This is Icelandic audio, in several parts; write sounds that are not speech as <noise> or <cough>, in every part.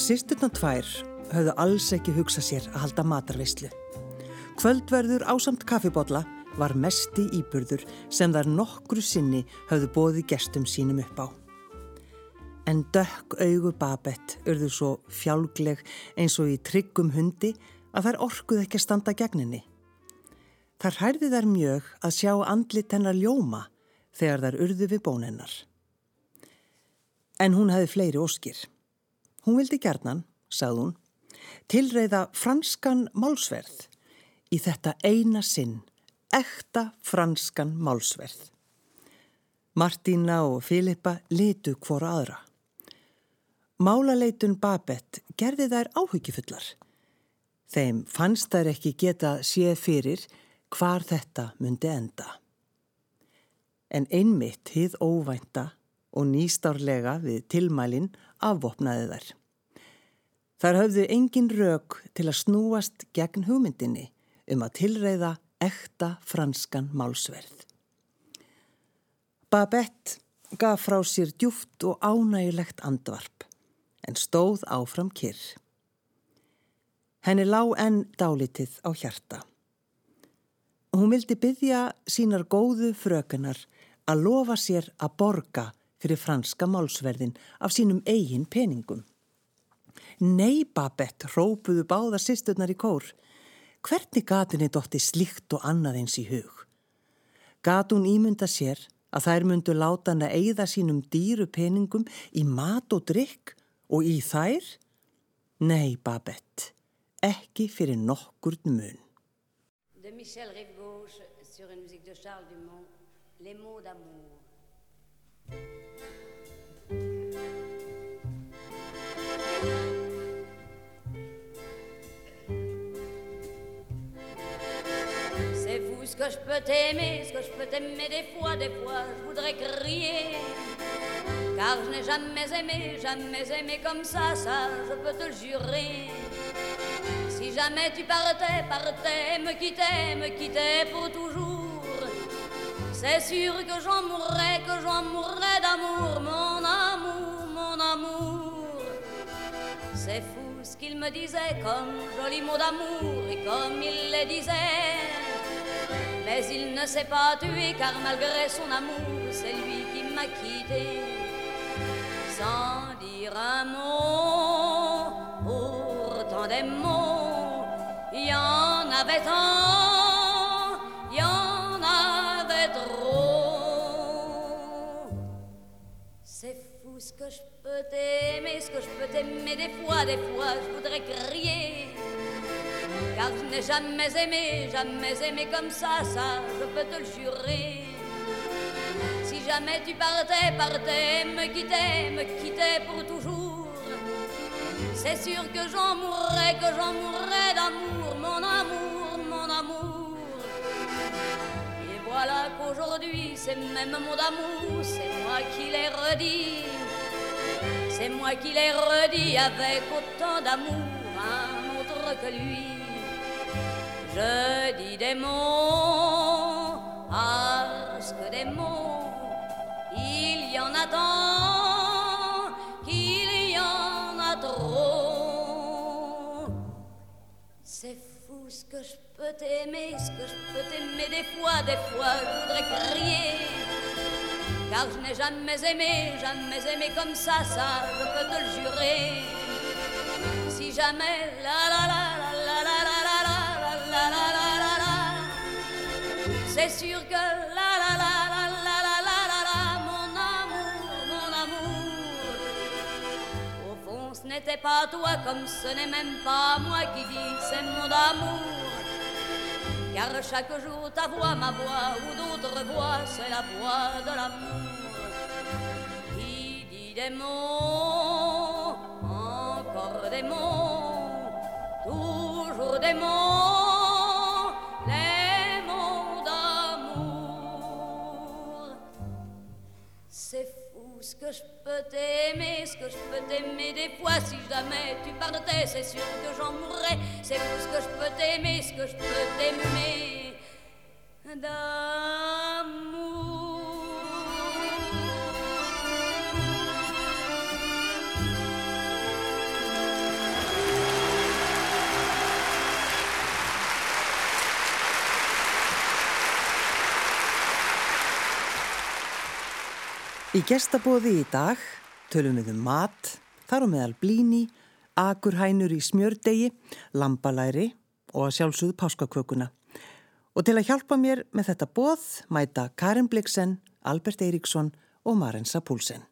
Sisturna tvær höfðu alls ekki hugsað sér að halda matarveislu. Kvöldverður ásamt kaffibotla var mesti íburður sem þar nokkru sinni höfðu bóði gestum sínum upp á. En dökk augu Babett urðu svo fjálgleg eins og í tryggum hundi að þær orkuð ekki að standa gegninni. Þar hærði þær mjög að sjá andlit hennar ljóma þegar þær urðu við bónennar. En hún hefði fleiri óskir. Hún vildi gerðnan, sagði hún, tilreyða franskan málsverð í þetta eina sinn, ekta franskan málsverð. Martína og Filippa litu hvora aðra. Málaleitun Babett gerði þær áhugifullar. Þeim fannst þær ekki geta séð fyrir hvar þetta myndi enda. En einmitt hið óvænta og nýstárlega við tilmælinn afvopnaði þær. Þar höfðu engin rauk til að snúast gegn hugmyndinni um að tilreyða ekta franskan málsverð. Babette gaf frá sér djúft og ánægilegt andvarp en stóð áfram kyrr. Henni lá enn dálitið á hjarta. Hún vildi byggja sínar góðu frökunar að lofa sér að borga fyrir franska málsverðin af sínum eigin peningum. Nei, Babett, rópuðu báða sýsturnar í kór. Hvernig gatunni dótti slikt og annað eins í hug? Gatun ímynda sér að þær myndu láta hann að eigða sínum dýru peningum í mat og drikk og í þær? Nei, Babett, ekki fyrir nokkurn mun. De Michel Rive sur une musique de Charles Dumont, Les mots d'amour. Ce que je peux t'aimer, ce que je peux t'aimer des fois, des fois je voudrais crier. Car je n'ai jamais aimé, jamais aimé comme ça, ça je peux te le jurer. Si jamais tu partais, partais, me quittais, me quittais pour toujours c'est sûr que j'en mourrais, que j'en mourrais d'amour, mon amour, mon amour. C'est fou ce qu'il me disait comme joli mot d'amour et comme il les disait. Mais il ne s'est pas tué car malgré son amour, c'est lui qui m'a quitté. Sans dire un mot, pourtant des mots, il y en avait tant. ce que je peux t'aimer, ce que je peux t'aimer des fois, des fois je voudrais crier. Car je n'ai jamais aimé, jamais aimé comme ça, ça je peux te le jurer. Si jamais tu partais, partais, me quittais, me quittais pour toujours. C'est sûr que j'en mourrais, que j'en mourrais d'amour, mon amour, mon amour. Et voilà qu'aujourd'hui, c'est même mon amour, c'est moi qui l'ai redit. C'est moi qui l'ai redit avec autant d'amour, un autre que lui. Je dis des mots parce que des mots, il y en a tant qu'il y en a trop. C'est fou ce que je peux t'aimer, ce que je peux t'aimer des fois, des fois je voudrais crier car je n'ai jamais aimé, jamais aimé comme ça, ça, je peux te le jurer. Si jamais la la la c'est sûr que la la la la la la la la la mon amour, mon amour. Au fond, ce n'était pas toi, comme ce n'est même pas moi qui dis c'est mon amour. Car chaque jour ta voix, ma voix ou d'autres voix, c'est la voix de l'amour. Qui dit des mots, encore des mots, toujours des mots, je peux t'aimer, ce que je peux t'aimer des fois. Si jamais tu partais, c'est sûr que j'en mourrais. C'est ce que je peux t'aimer, ce que je peux t'aimer d'amour. Í gestabóði í dag tölum við um mat, þar og meðal blíni, akurhænur í smjördegi, lambalæri og að sjálfsögðu páskakökuna. Og til að hjálpa mér með þetta bóð mæta Karin Bliksen, Albert Eiríksson og Marensa Púlsen.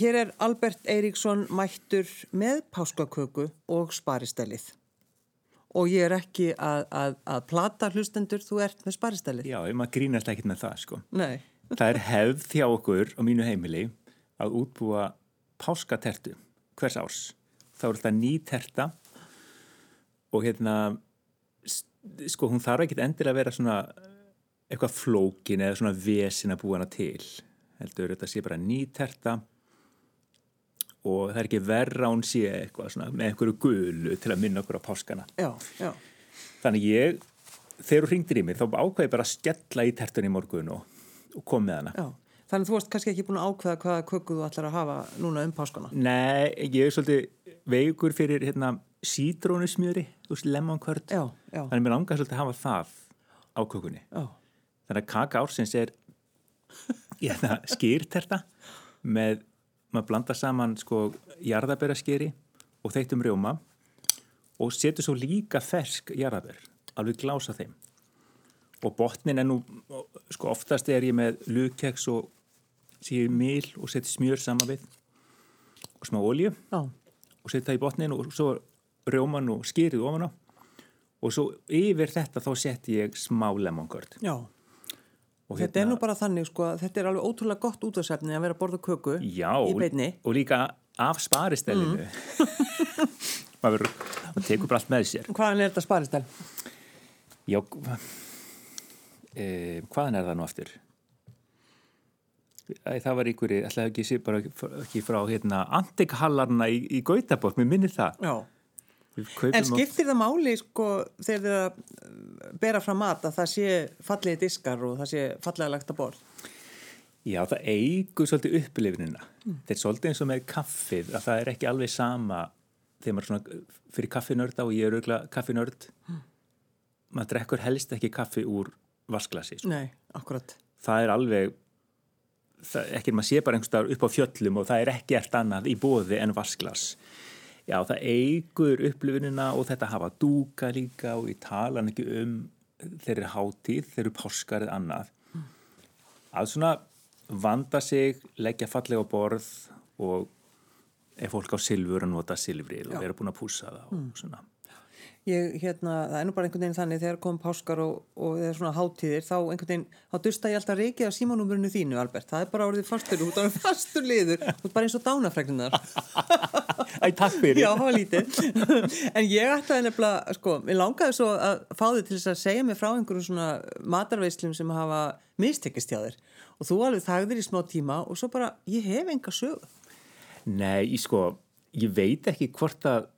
Hér er Albert Eiríksson mættur með páskaköku og sparistellið. Og ég er ekki að, að, að plata hlustendur, þú ert með sparistellið. Já, maður grínast ekkit með það, sko. Nei. <laughs> það er hefð þjá okkur á mínu heimili að útbúa páskatertu hvers árs. Það er alltaf ný terta og hérna, sko, hún þarf ekkit endilega að vera svona eitthvað flókin eða svona vesin að búa hana til. Heldur, þetta sé bara ný terta og það er ekki verra hún sé eitthvað svona, með einhverju gulu til að minna okkur á páskana. Já, já. þannig ég, þegar þú ringdir í mig þá ákvæði bara að skella í tertun í morgun og, og kom með hana. Já. Þannig að þú varst kannski ekki búin að ákveða hvaða köku þú ætlar að hafa núna um páskana? Nei, ég er svolítið veikur fyrir hérna sítrónusmjöri lemonkvörd þannig að mér langar svolítið að hafa það á kökunni. Þannig að kaka ársins er hérna, skýrterta með maður blanda saman sko jarðabæraskeri og þeittum rjóma og setur svo líka fersk jarðabær, alveg glása þeim. Og botnin er nú sko oftast er ég með lukeks og síður mil og setur smjör saman við og smá olju Já. og setur það í botnin og svo rjóman og skýrið ofan á. Og svo yfir þetta þá setur ég smá lemongörd Já Og þetta hérna, er nú bara þannig sko að þetta er alveg ótrúlega gott útvarsefni að vera að borða köku já, í beinni. Já, og líka af sparistellinu. Mm. <laughs> maður tekur bara allt með sér. Hvaðan er þetta sparistell? Já, e, hvaðan er það nú aftur? Æ, það var ykkur, ætlaði ekki sé bara ekki frá hérna, antikhallarna í, í Gautabótt, mér minnir það. Já. En skiptir það máli sko þegar þið að bera fram mat að það sé fallegi diskar og það sé fallega lagt að borð? Já, það eigur svolítið upplifinina. Mm. Þetta er svolítið eins og með kaffið, að það er ekki alveg sama þegar maður svona fyrir kaffinörda og ég er auðvitað kaffinörd. Mm. Maður drekkur helst ekki kaffi úr vasklasi. Sko. Nei, akkurat. Það er alveg það, ekki maður sé bara einhverstaðar upp á fjöllum og það er ekki eftir annað í bóði en vasklas já það eigur upplifinina og þetta hafa dúka líka og ég tala ekki um þeirri hátíð, þeirri páskarið annað mm. að svona vanda sig, leggja fallega borð og ef fólk á silfur að nota silfrið og vera búin að púsa það og mm. svona Ég, hérna, það er nú bara einhvern veginn þannig þegar kom páskar og, og þegar svona háttíðir þá einhvern veginn, þá dusta ég alltaf reiki á símanúmurinu þínu Albert, það er bara orðið fastur út af fastur liður, út bara eins og dánafregnunar Æ, takk fyrir. Já, það var lítið. En ég ætlaði nefnilega, sko, ég langaði svo að fá þið til þess að segja mig frá einhverju svona matarveislum sem hafa mistekist hjá þér. Og þú alveg þagðir í smá tíma og svo bara, ég hef enga sög Nei, ég sko, ég veit ekki hvort að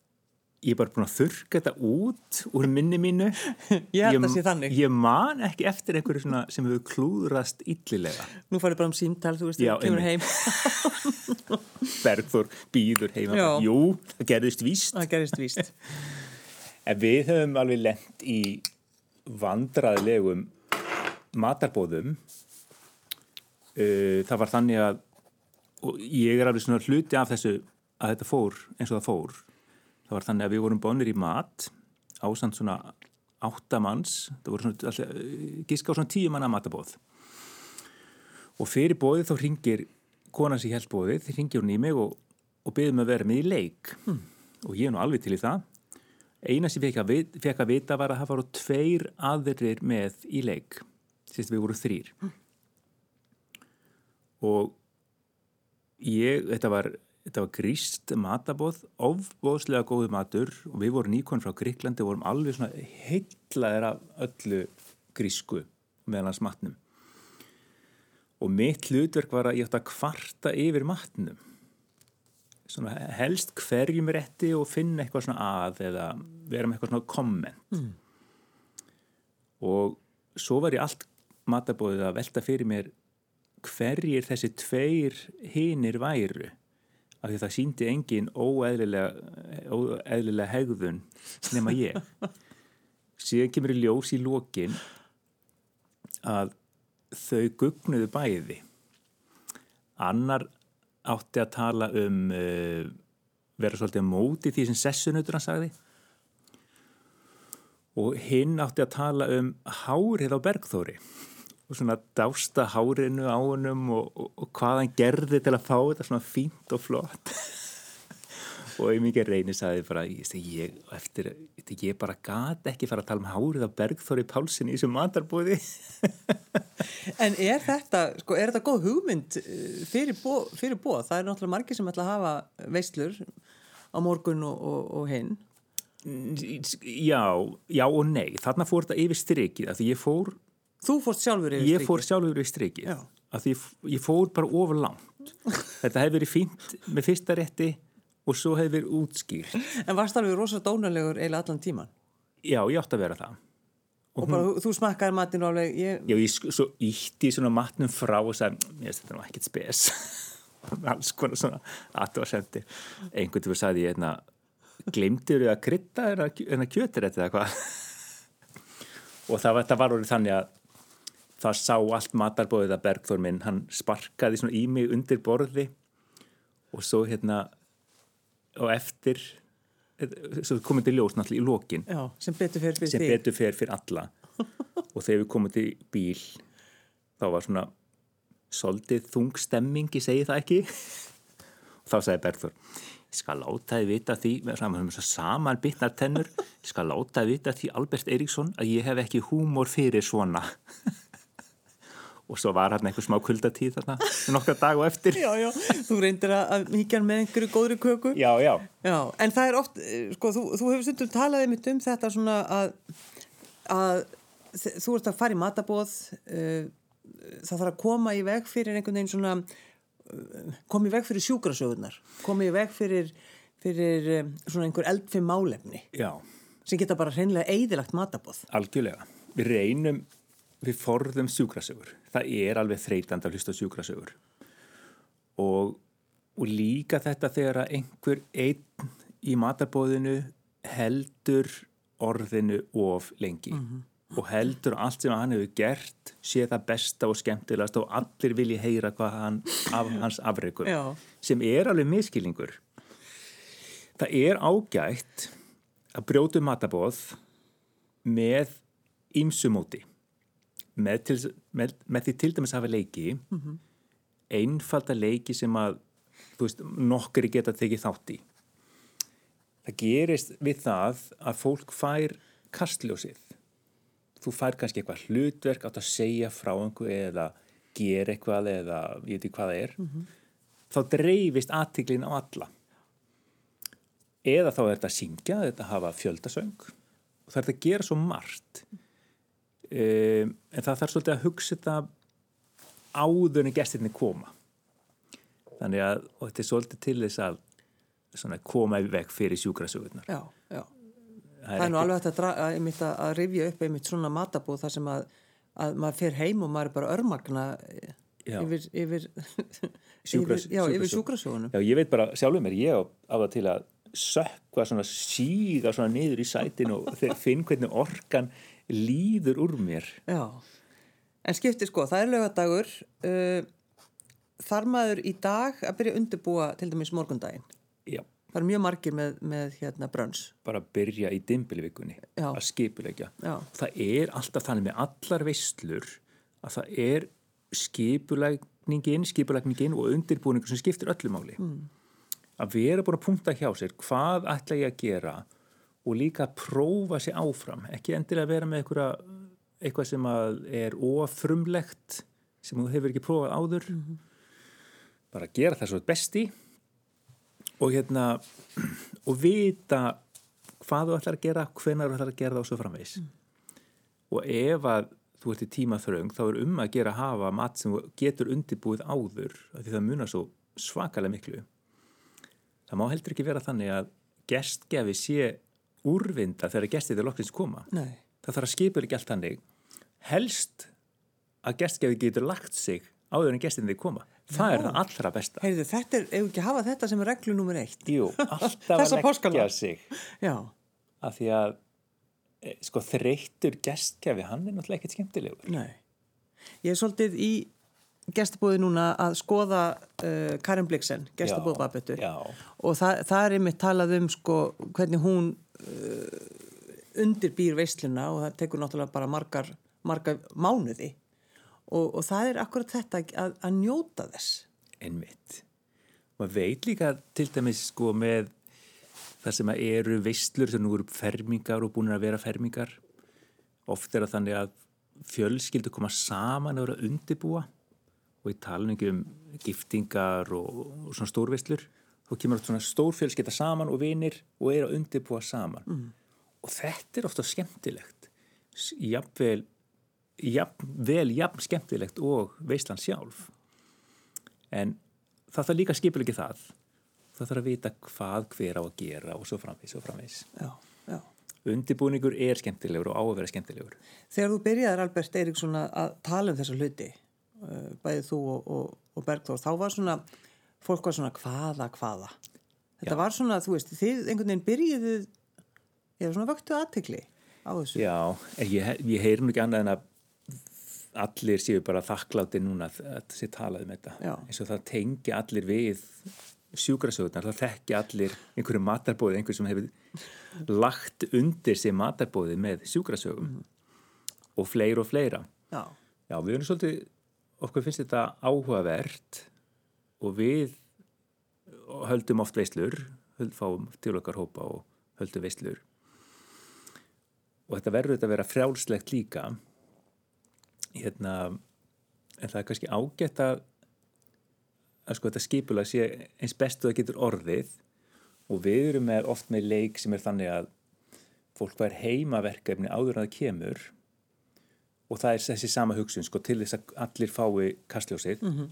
ég er bara búin að þurka þetta út úr minni mínu. <laughs> Ég þannig. ég man ekki eftir einhverju sem hefur klúðrast yllilega nú farið bara um símtal, þú veist, þú kemur heim. <laughs> Bergþór býður heima Já. jú, það gerðist víst. Það gerðist víst. <laughs> En við höfum alveg lent í vandraðlegum matarbóðum uh, það var þannig að ég er alveg svona hluti af þessu að þetta fór eins og það fór það var þannig að við vorum bónir í mat ásand svona áttamanns, það voru svona alltaf, gíska á svona tíu manna matabóð og fyrir bóðið þá ringir konan sem held bóðið, þið ringir hún í mig og, og byggðum að vera með í leik. Hmm. og ég er nú alveg til í það. Eina sem ég fekk að vita var að það var tveir aðrir með í leik. Sérst við vorum þrýr hmm. og ég, þetta var þetta var gríst matabóð, ofbóðslega góðu matur og við vorum nýkon frá Gríklandi og vorum alveg svona heitlaðir af öllu grísku meðan hans matnum. Og mitt hlutverk var að ég ætti að kvarta yfir matnum. Svona helst hverjum rétti og finna eitthvað svona að eða vera með eitthvað svona komment. Mm. Og svo var ég allt matabóðið að velta fyrir mér hverjir þessi tveir hinir væru af því það síndi engin óeðlilega, óeðlilega hegðun nema ég. Síðan kemur í ljós í lókin að þau gugnuðu bæði. Annar átti að tala um uh, vera svolítið móti því sem sessunutur hann sagði. Og hinn átti að tala um hárið á bergþóri og svona dásta hárinu á hennum og, og, og hvað hann gerði til að fá þetta svona fínt og flott <laughs> og ég mikið reynir sagði bara, ég, ég, eftir, ég bara gati ekki fara að tala um hárið af Bergþóri Pálsson í þessum matarbúði <laughs> En er þetta sko, er þetta góð hugmynd eh, fyrir bóð? Bó? Það er náttúrulega margir sem ætla að hafa veislur á morgun og, og hinn Já, já og nei þarna fór þetta yfir strikið, af því ég fór Þú fórst sjálfur yfir strikið? Ég fór sjálfur yfir strikið af því ég fór bara ofur langt. Þetta hefði verið fínt með fyrsta rétti og svo hefði verið útskýrt. En varst alveg rosalega dónalegur eiginlega allan tíman? Já, ég átti að vera það. Og, og bara hún, þú smakkaði matinu alveg ég... Já, ég svo ítti svona matnum frá og sagði, ég veist þetta var ekkert spes. <laughs> Alls konar svona aðtóðasendi einhvern veginn sagði ég hérna, glemtir þau að krytta en að kjötur þetta eða hvað? <laughs> Og það, það var orðið þannig að það sá allt matarbóðið að Bergþór minn, hann sparkaði svona í mig undir borði og svo hérna og eftir svo komum til ljós náttúrulega í lókin Já, sem betur fer fyrir sem betur fer fyrir alla. <laughs> Og þegar við komum til bíl þá var svona soldið þungstemming, ég segi það ekki. Og <laughs> þá sagði Bergþór ég skal láta þið vita því saman bitnar tennur ég skal láta þið vita því Albert Eriksson að ég hef ekki húmor fyrir svona <laughs> og svo var hann einhver smá kuldatíð þarna nokkar dag og eftir. Já, já, þú reyndir að híkja með einhverju góðri köku. Já, já, já En það er oft, sko, þú, þú hefur stundum talað einmitt um þetta svona að, að þú ert að fara í matabóð uh, það þarf að koma í veg fyrir einhvern veginn svona uh, koma í veg fyrir sjúkrasögurnar koma í veg fyrir, fyrir um, svona einhver eldfim málefni Já. sem geta bara hreinlega eidilagt matabóð Algjörlega, við reynum við forðum sjúkrasögur. Það er alveg þreytand að hlusta sjúkrasögur. Og, og líka þetta þegar að einhver einn í matabóðinu heldur orðinu of lengi. Mm -hmm. og heldur allt sem hann hefur gert sé það besta og skemmtilegast og allir vilji heyra hvað hann af hans afreikur Já. sem er alveg miskilningur það er ágætt að brjótu matabóð með ímsumóti með, til, með, með því til dæmis hafa leiki mm -hmm. einfalda leiki sem að veist, nokkri geta tekið þátt í. Það gerist við það að fólk fær kastljósið. Þú fær kannski eitthvað hlutverk átt að segja frá einhverju eða gera eitthvað eða ég veit ekki hvað það er. Mm -hmm. þá dreifist aðtiklin á alla. Eða þá er þetta að syngja, þetta að hafa fjöldasöng. Og það er þetta að gera svo margt um, en það þarf svolítið að hugsa þetta áður en gestinni koma. Þannig að þetta er svolítið til þess að koma í veg fyrir sjúkrasögurnar. Já, já. Það er, það er nú alveg að, að, að, að rifja upp einmitt svona matabóð þar sem að maður fer heim og maður er bara örmagna yfir yfir, <laughs> Sjúkras, yfir, já, yfir sjúkrasögunum. Já, ég veit bara sjálfur mér, ég á, það til að sökva svona síga svona niður í sætin og finn hvernig orkan líður úr mér Já, en skipti sko það er lögadagur uh, þar maður í dag að byrja undirbúa til dæmis morgundaginn Já Það er mjög margir með, með hérna brönns. Bara að byrja í dimbilvikunni, að skipulegja. Já. Það er alltaf þannig með allar veistlur að það er skipulegningin, skipulegningin og undirbúningur sem skiptir öllu máli. Mm. Að vera búin að punta hjá sér hvað ætla ég að gera og líka að prófa sér áfram ekki endilega vera með eitthvað, eitthvað sem er ofrumlegt sem þú hefur ekki prófað áður mm -hmm. bara gera það svo besti og hérna og vita hvað þú ætlar að gera hvenar þú ætlar að gera það og svo framvegs mm. og ef að þú ert í tímaþraung þá er um að gera að hafa mat sem getur undirbúið áður því það munar svo svakalega miklu það má heldur ekki vera þannig að gestgefi sé úrvinda þegar gestið er loksins koma. Nei. það þarf að skipur ekki allt hannig helst að gestgefi getur lagt sig áður en gestinni koma. Það Já. er það allra besta. Heyrðu, þetta er, ef ekki hafa þetta sem er reglu nummer eitt? Jú, <laughs> alltaf að leggja sig. Já. af því að e, sko þreytur gestgefi hann er náttúrulega ekkert skemmtilegur. Nei, ég er svolítið í gestabóði núna að skoða uh, Karin Bliksen, gestabóð Babettur og það, það er einmitt talað um sko hvernig hún undirbýr veisluna og það tekur náttúrulega bara margar, margar mánuði. Og, og það er akkurat þetta að, að njóta þess. Einmitt. Maður veit líka til dæmis sko með það sem eru veislur sem nú eru fermingar og búin að vera fermingar. Oft er það þannig að fjölskyldu koma saman að vera undirbúa. Og ég tala um, um giftingar og, og svona stórveislur þá kemur svona stórfjölskeita saman og vinir og er að undirbúa saman. Mm. og þetta er ofta skemmtilegt. Jafnvel jafnvel jafn skemmtilegt og veislan sjálf. En það þarf líka skipilegi það. Það þarf að vita hvað hver á að gera og svo framvegs og framvegs já, já. undirbúningur er skemmtilegur og á að vera skemmtilegur. Þegar þú byrjaðar Albert Eiríksson að tala um þessa hluti Eh, bæðið þú og, og, og Bergþór þá var svona, fólk var svona hvaða, hvaða? Þetta Já. var svona, þú veist, þið einhvern veginn byrjiðu eða svona vöktu aðtekli á þessu. Já, ég, ég heyr nú ekki annað en að allir séu bara þakkláti núna að þessi talaði með um þetta. Eins og það tengi allir við sjúkrasögurnar, það þekki allir einhverju matarbóði, einhver sem hefur lagt undir sig matarbóði með sjúkrasögum mm. og fleira og fleira. Já, Já við erum svolítið okkur finnst þetta áhugavert og við höldum oft veislur fáum til okkar hópa og höldum veislur. Og þetta verður þetta að vera frjálslegt líka. Hérna en það er kannski ágætt að að sko þetta skipula sé eins bestu að getur orðið. Og við erum með oft með leik sem er þannig að fólk var heimaverkefni áður en það kemur. Og það er þessi sama hugsun sko til þess að allir fái kastljósið. Mm -hmm.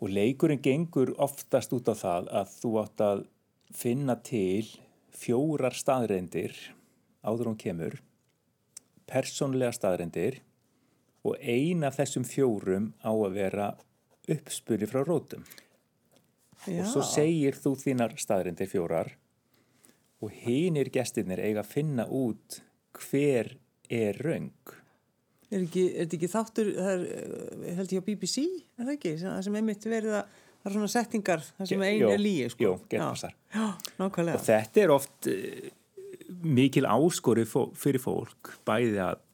Og leikurinn gengur oftast út á það að þú átt að finna til fjórar staðreindir áður hún kemur persónlega staðreindir og ein af þessum fjórum á að vera uppspuri frá rótum Já. og svo segir þú þínar staðrindir fjórar og hinnir gestirnir eiga að finna út hver er raung Er þetta ekki þáttur það er, eh, held ég á BBC er það ekki, það sem einmitt verið að það er svona settingar, það sem einu er líi sko. Jó, getpassar og þetta er oft uh, mikil áskori fyrir fólk bæði að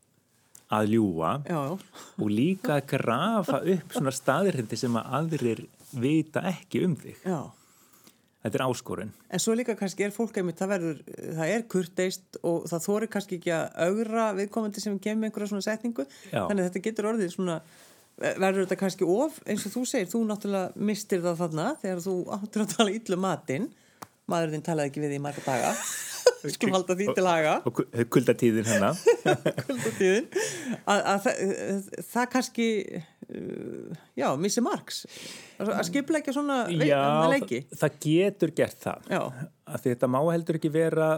að ljúa já, já. og líka að grafa upp svona staðirindi sem að aðrir vita ekki um þig já. Þetta er áskorun. En svo líka kannski er fólk einmitt það, verður, það er kurteist og það þóri kannski ekki að augra viðkomandi sem kemur einhverja svona setningu. Þannig að þetta getur orðið svona verður þetta kannski of eins og þú segir, þú náttúrulega mistir það þarna þegar þú áttur að tala yllu matinn. Maðurinn talaði ekki við í marga daga. <laughs> Skulum halda því til haga. Og kuldatíðin hennar <laughs> kuldatíðin. Að, að það, það kannski já, missi margs að skipla ekki svona já, leiki. það, það getur gert það. Þetta má heldur ekki vera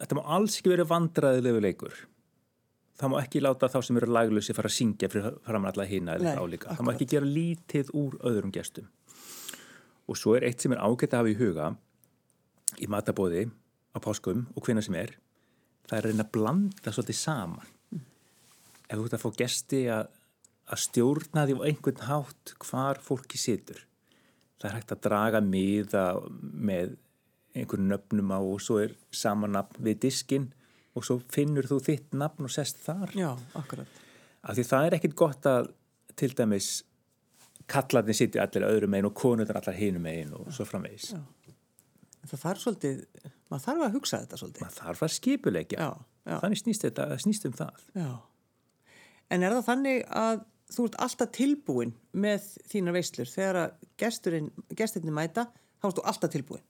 þetta má alls ekki vera vandraðilegu leikur. Það má ekki láta þá sem eru laglusi fara að syngja fyrir fram allar hýna eða álíka, það má ekki gera lítið úr öðrum gestum. Og svo er eitt sem er ágætt að hafa í huga í matabóði á páskum og hvina sem er það er að reyna að blanda svolítið saman. Mm. ef þú ert að fá gesti að, að stjórna því á einhvern hátt hvar fólki situr. Það er hægt að draga miða með einhvern nöfnum á og svo er sama nafn við diskin og svo finnur þú þitt nafn og sest þar. Já, akkurat. Af því það er ekkit gott að til dæmis kallarnir sittir allir öðrum megin og konurnar allar hinum megin og svo framvegis. Já. Það þarf svolítið, maður þarf að hugsa þetta svolítið. Maður þarf að skipulegja, þannig snýst, þetta, snýst um það. Já, en er það þannig að þú ert alltaf tilbúin með þínar veislur þegar gesturinn mæta, þá ertu alltaf tilbúin?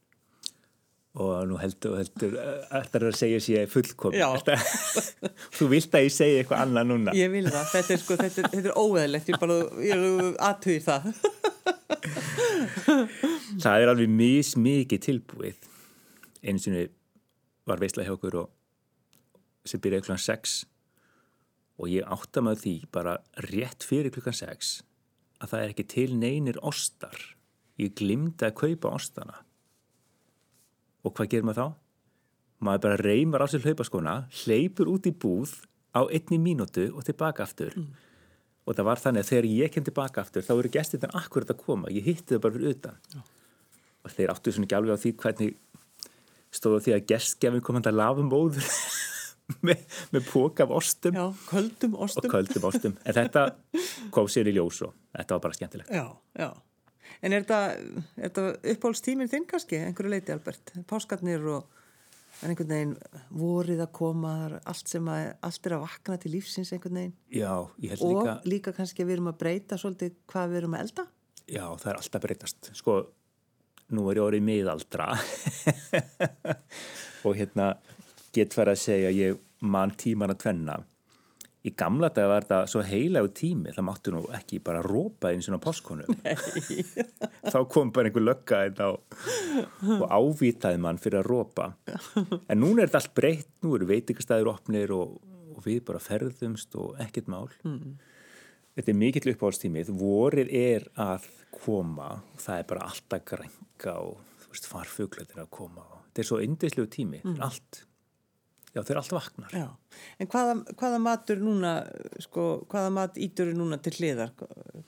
Og nú heldur, heldur, ætlar að segja sér fullkom. <laughs> þú vilt að ég segja eitthvað annað núna. Ég vil það, þetta er, sko, þetta er, þetta er óeðlegt, ég er aðtöðið það. <laughs> það er alveg mís mikið tilbúið eins og var veistlega hjá okkur og sem byrjaði klukkan 6 og ég átta maður því bara rétt fyrir klukkan 6 að það er ekki til neynir ostar. Ég glimta að kaupa ostana. Og hvað gerir maður þá? maður bara reymar á sér hlaupaskona hleypur út í búð á einni mínútu og tilbaka aftur. Mm. Og það var þannig að þegar ég kem tilbaka aftur þá eru gestirinn akkurat að koma, ég hitti þau bara fyrir utan. Já. og þeir áttu svona ekki alveg á því hvernig stóðu því að gestgefin kom hann að lafa móður <laughs> með, með póka af ostum. Já, köldum ostum. og köldum ostum, en þetta <laughs> kom sér í ljós og þetta var bara skemmtilegt. Já, já, en er þetta, uppbólstíminn þinn kannski, einhverju leiti Albert, páskarnir og en einhvern veginn vorið að koma allt sem að, allt er að vakna til lífsins einhvern veginn. Já, ég held líka og líka kannski að við erum að breyta svolítið hvað við erum að elda. Já, það er alltaf breytast. Sko, nú er ég orðið miðaldra. <laughs> Og hérna get verið að segja ég mann tíman að tvenna. Í gamla dag var þetta svo heilagu tími það máttu nú ekki bara rópa eins og páskonu <laughs> þá kom bara einhver lögga og, og ávitaði mann fyrir að rópa en núna er þetta allt breytt nú eru veitikastæður opnir og, og við bara ferðumst og ekkert mál. Mm. þetta er mikill uppáhaldstímið vorið er að koma það er bara alltaf grænga og þú veist farfuglætir að koma þetta er svo indislegu tími, mm. allt Já, þeir eru alltaf vaknar. Já, en hvaða, hvaða matur núna, sko, hvaða mat ítur er núna til hliðar?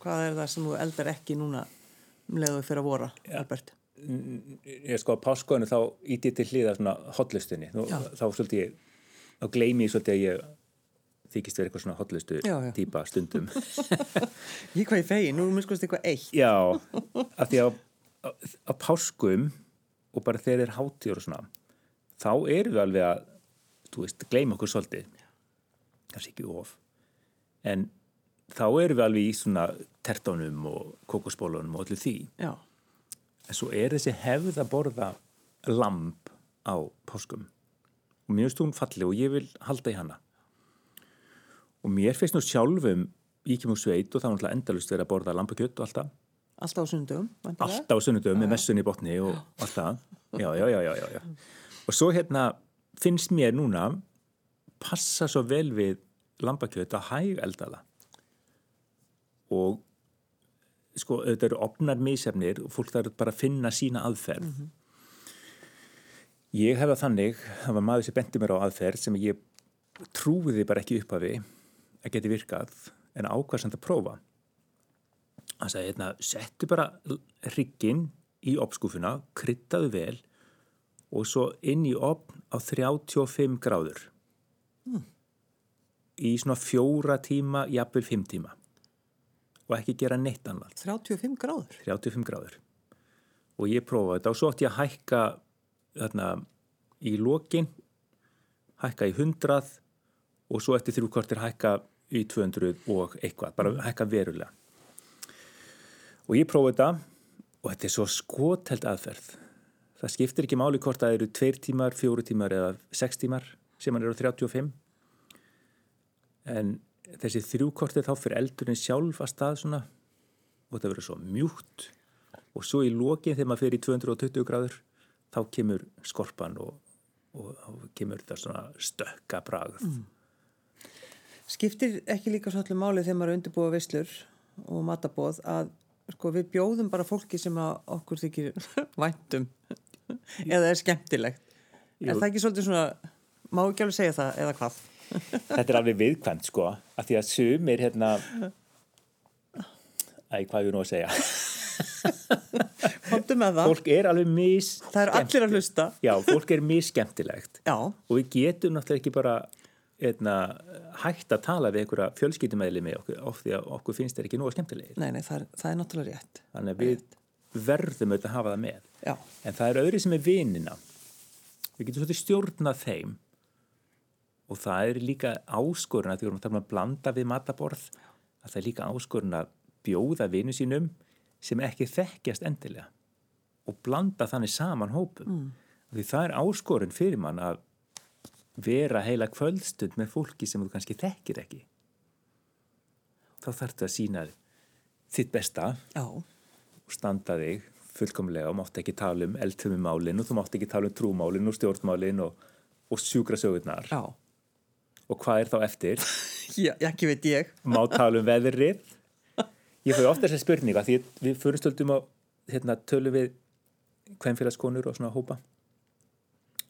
Hvað er það sem þú eldar ekki núna um leiðu fyrir að vora, Albert? Ég sko, á páskóinu þá íti til hliðar svona hotlustunni. Nú, þá svolítið ég, þá gleymi ég svolítið að ég þykist verið eitthvað svona hotlustu típa stundum. <laughs> ég hvað ég fegi, nú er mér skoðast eitthvað eitt. Já, af því að á, páskum og bara þeir hátíður og svona, þá erum við alveg að þú veist, gleym okkur svolítið. Kannski ekki of. En þá erum við alveg í svona tertónum og kokosbólunum og allir því. Já. en svo er þessi hefð að borða lamp á páskum. Og mér finnst hún falli og ég vil halda í hana. Og mér finnst nú sjálfum ég kemur sveit og þá er náttúrulega endalust verið að borða lampakjött og alltaf Alltaf á sunnudöfum Alltaf á sunnudöfum með messunni í botni og <laughs> alltaf já, já, já, já, já. Og svo hérna finnst mér núna passa svo vel við lampakjött að hæg eldala og sko, þetta eru opnar mísefnir og fólk þarf bara að finna sína aðferð. Mm -hmm. ég hefa þannig það var maður sem bendi mér á aðferð sem ég trúiði bara ekki upp af því að geti virkað en ákvæmst að prófa. Hann sagði hérna, settu bara riggin í opskúfuna kryttaðu vel og svo inn í opn á 35 gráður. Mm. í svona fjóra tíma, jafnvel fimm tíma. Og ekki gera neitt annað. 35 gráður? 35 gráður. Og ég prófaði þetta. Og svo ætti ég að hækka þarna í lokin hækka í 100 og svo eftir þrjú kvartir hækka í 200 og eitthvað, bara mm. hækka verulega. Og ég prófaði þetta. Og þetta er svo skotelt aðferð það skiptir ekki máli hvort það eru 2 tímar, 4 tímar eða 6 tímar sem hann eru á 35 en þessi þrjúkortið þá fyrir eldurinn sjálf að stað svona og þetta verður svo mjúkt. Og svo í lókin þegar maður fyrir í 220 gráður þá kemur skorpan og, og, og kemur þetta svona stökka bragð mm. Skiptir ekki líka svolítið máli þegar maður er undirbúið visslur og matabóð að sko, við bjóðum bara fólki sem okkur þykir <laughs> væntum <laughs> eða er skemmtilegt. Jú. er það ekki svolítið svona má ekki alveg segja það eða hvað? <laughs> þetta er alveg viðkvæmt sko af því að sumir hérna æg hvað ég nú að segja? <laughs> Hóttu með það. Fólk er alveg mis Það er allir að hlusta. Já, fólk er misskemmtilegt. Já. og við getum náttúrulega ekki bara eitna, hægt að tala við einhverja fjölskyldumæli með okkur of því að okkur finnst þetta ekki nú að skemmtilegir. Nei, nei, það er, það er náttúrulega rétt. Þannig að við verðum auðvitað að hafa það með Já. en það er öðri sem er vinina við getum svolítið stjórnað þeim og það er líka áskorun að því að við að tala um að blanda við mataborð að það er líka áskorun að bjóða vinnu sínum sem ekki þekkjast endilega og blanda þannig saman hópum mm. því það er áskorun fyrir mann að vera heila kvöldstund með fólki sem þú kannski þekkir ekki þá þarf þetta að sína þitt besta Já. og standa þig fullkomlega og mátt ekki tala um eldtumumálin og þú mátt ekki tala um trúmálin og stjórnmálin og, og sjúkrasögurnar Já og hvað er þá eftir? <laughs> Já, ekki veit ég. Má tala um veðrið. Ég fóði ofta þessar spurninga því við fyrirstöldum á hérna, tölu við hvernfélagskonur og svona hópa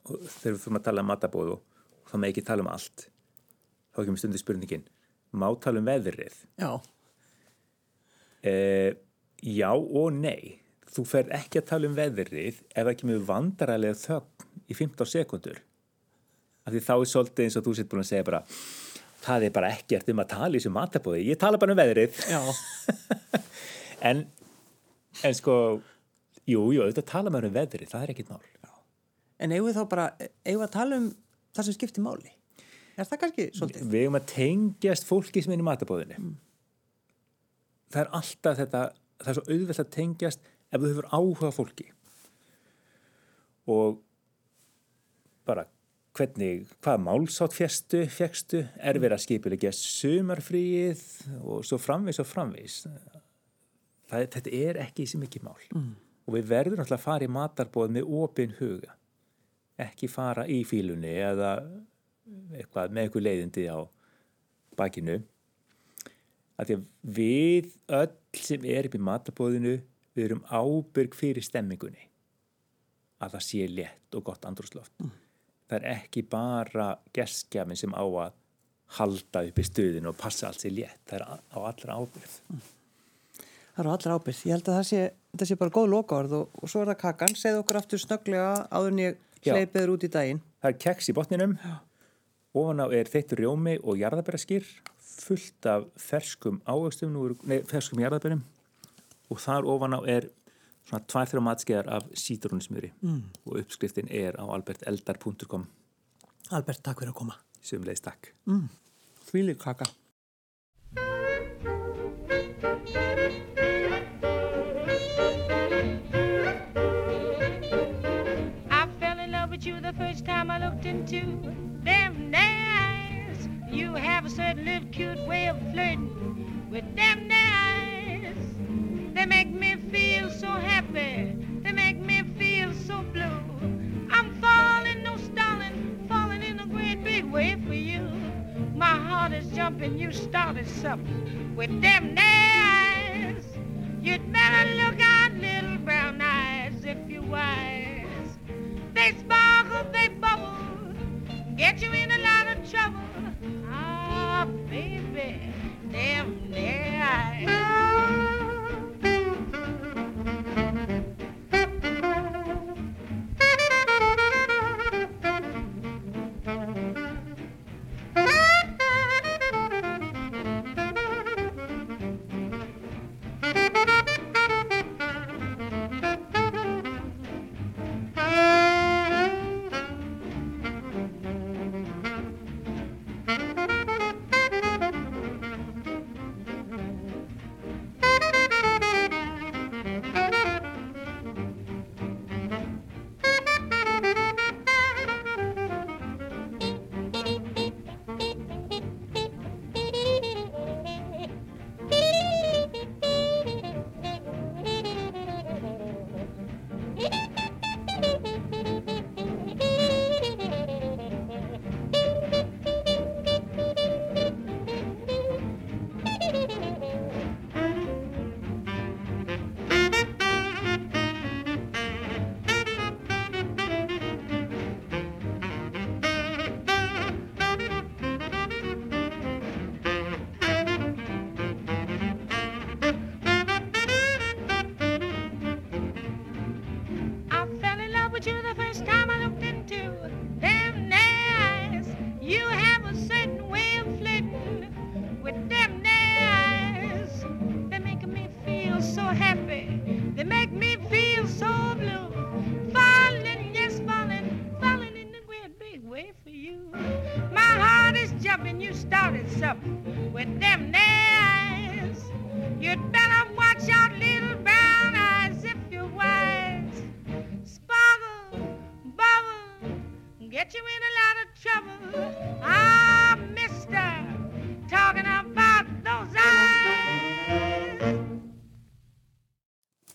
og þegar við fyrir að tala um matabóð og þá með ekki tala um allt þá ekki með stundu spurningin má tala um veðrið? Já. Eh, já og nei. Þú fer ekki að tala um veðrið ef ekki með vandarælega þögn í 15 sekundur af því þá er svolítið eins og þú sitt búin að segja bara það er bara ekkert um að tala í þessu matabóði ég tala bara um veðrið. <laughs> En, en sko jú, jú, auðvitað tala maður um veðrið það er ekkit mál. Já. En eigum við þá bara, eigum við að tala um það sem skiptir máli? Er það kannski svolítið? Við eigum að tengjast fólki sem er í matabóðinu mm. það er alltaf þetta það er svo auðvitað að tengjast ef þú hefur áhuga fólki og bara hvernig, hvað málsátt fjestu, fegstu, er verið að skipilegja sumarfríið og svo framvis og framvis. Það, þetta er ekki sem ekki mál mm. og við verðum alltaf að fara í matarbóð með opin huga, ekki fara í fílunni eða eitthvað með eitthvað leiðindi á bakinu. Að því að við öll sem erum í matarbóðinu, við erum ábyrg fyrir stemmingunni að það sé létt og gott andrúsloft. Mm. Það er ekki bara geskjafin sem á að halda upp í stuðinu og passa allt sér létt, það er á allra ábyrð mm. Það er á allra ábyrð ég held að það sé, það sé bara góð lokaord og, og svo er það kakan, segð okkur aftur snöglega áður en ég hleypiður út í daginn. Það er keks í botninum. Ofan á er þeittur rjómi og jarðabæraskýr fullt af ferskum nei ferskum jarðabærum og þar ofan á er svona tvær-þrjá matskeiðar af sítrónismjöri mm. og uppskriftin er á alberteldar.com Albert, takk fyrir að koma Sumleis, takk mm. Fýlir kaka I fell in love with you the first time I looked into them eyes You have a certain little cute way of flirting with them eyes. They make me feel so happy. They make me feel so blue. I'm falling, no stalling, falling in a great big way for you. My heart is jumping, you started something with them eyes. You'd better look out, little brown eyes, if you're wise. They sparkle, they bubble, get you in a lot of trouble. Ah, baby, them eyes.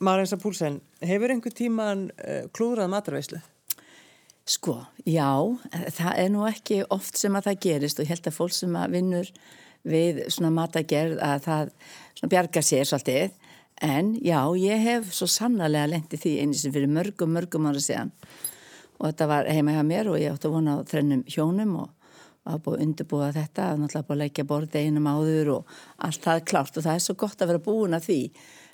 Marisa Púlsen, hefur einhver tíman uh, klúðrað maturveislu? Sko, já, það er nú ekki oft sem að það gerist og ég held að fólk sem að vinnur við svona matagerð að það svona bjargar sér svolítið. En já, ég hef svo sannarlega lendið því einu sem fyrir mörgum, mörgum ára síðan. Og þetta var heima hjá mér og ég átti að vona á þrennum hjónum og var búið að undirbúa þetta og náttúrulega búið að leggja borðið einum áður og allt það er klárt. Og það er svo gott að vera búin að því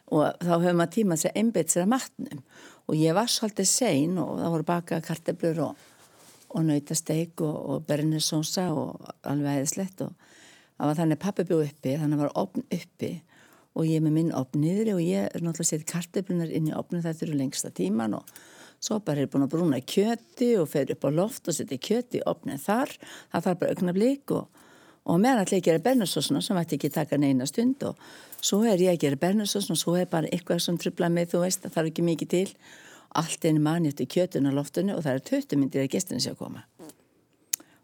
og þá höfum maður tíma að einbeitt sér að matnum. Og ég var svolítið sein og það voru bakað karteblur og, og nautasteik og, og bernisósa og alveg aðeinslegt og það var þannig pappi bjóð uppi þannig var opn uppi. Og ég með minn opn niður og ég er náttúrulega sett karteblunar inn í opnum það þurru lengsta tíman. Og svo bara er búin að brúna kjöti og fer upp á loft og setja kjöti í opnin þar. Það þarf bara aukna blík og, og meðan allir gera bernisósuna sem ætti ekki taka neina stund og svo er ég að gera bernarsós og svo er bara eitthvað sem trubla mig, þú veist, það þarf ekki mikið til. Allt einu manni eftir kjötun á loftinu og það er töttu myndir að gestinu sé að koma.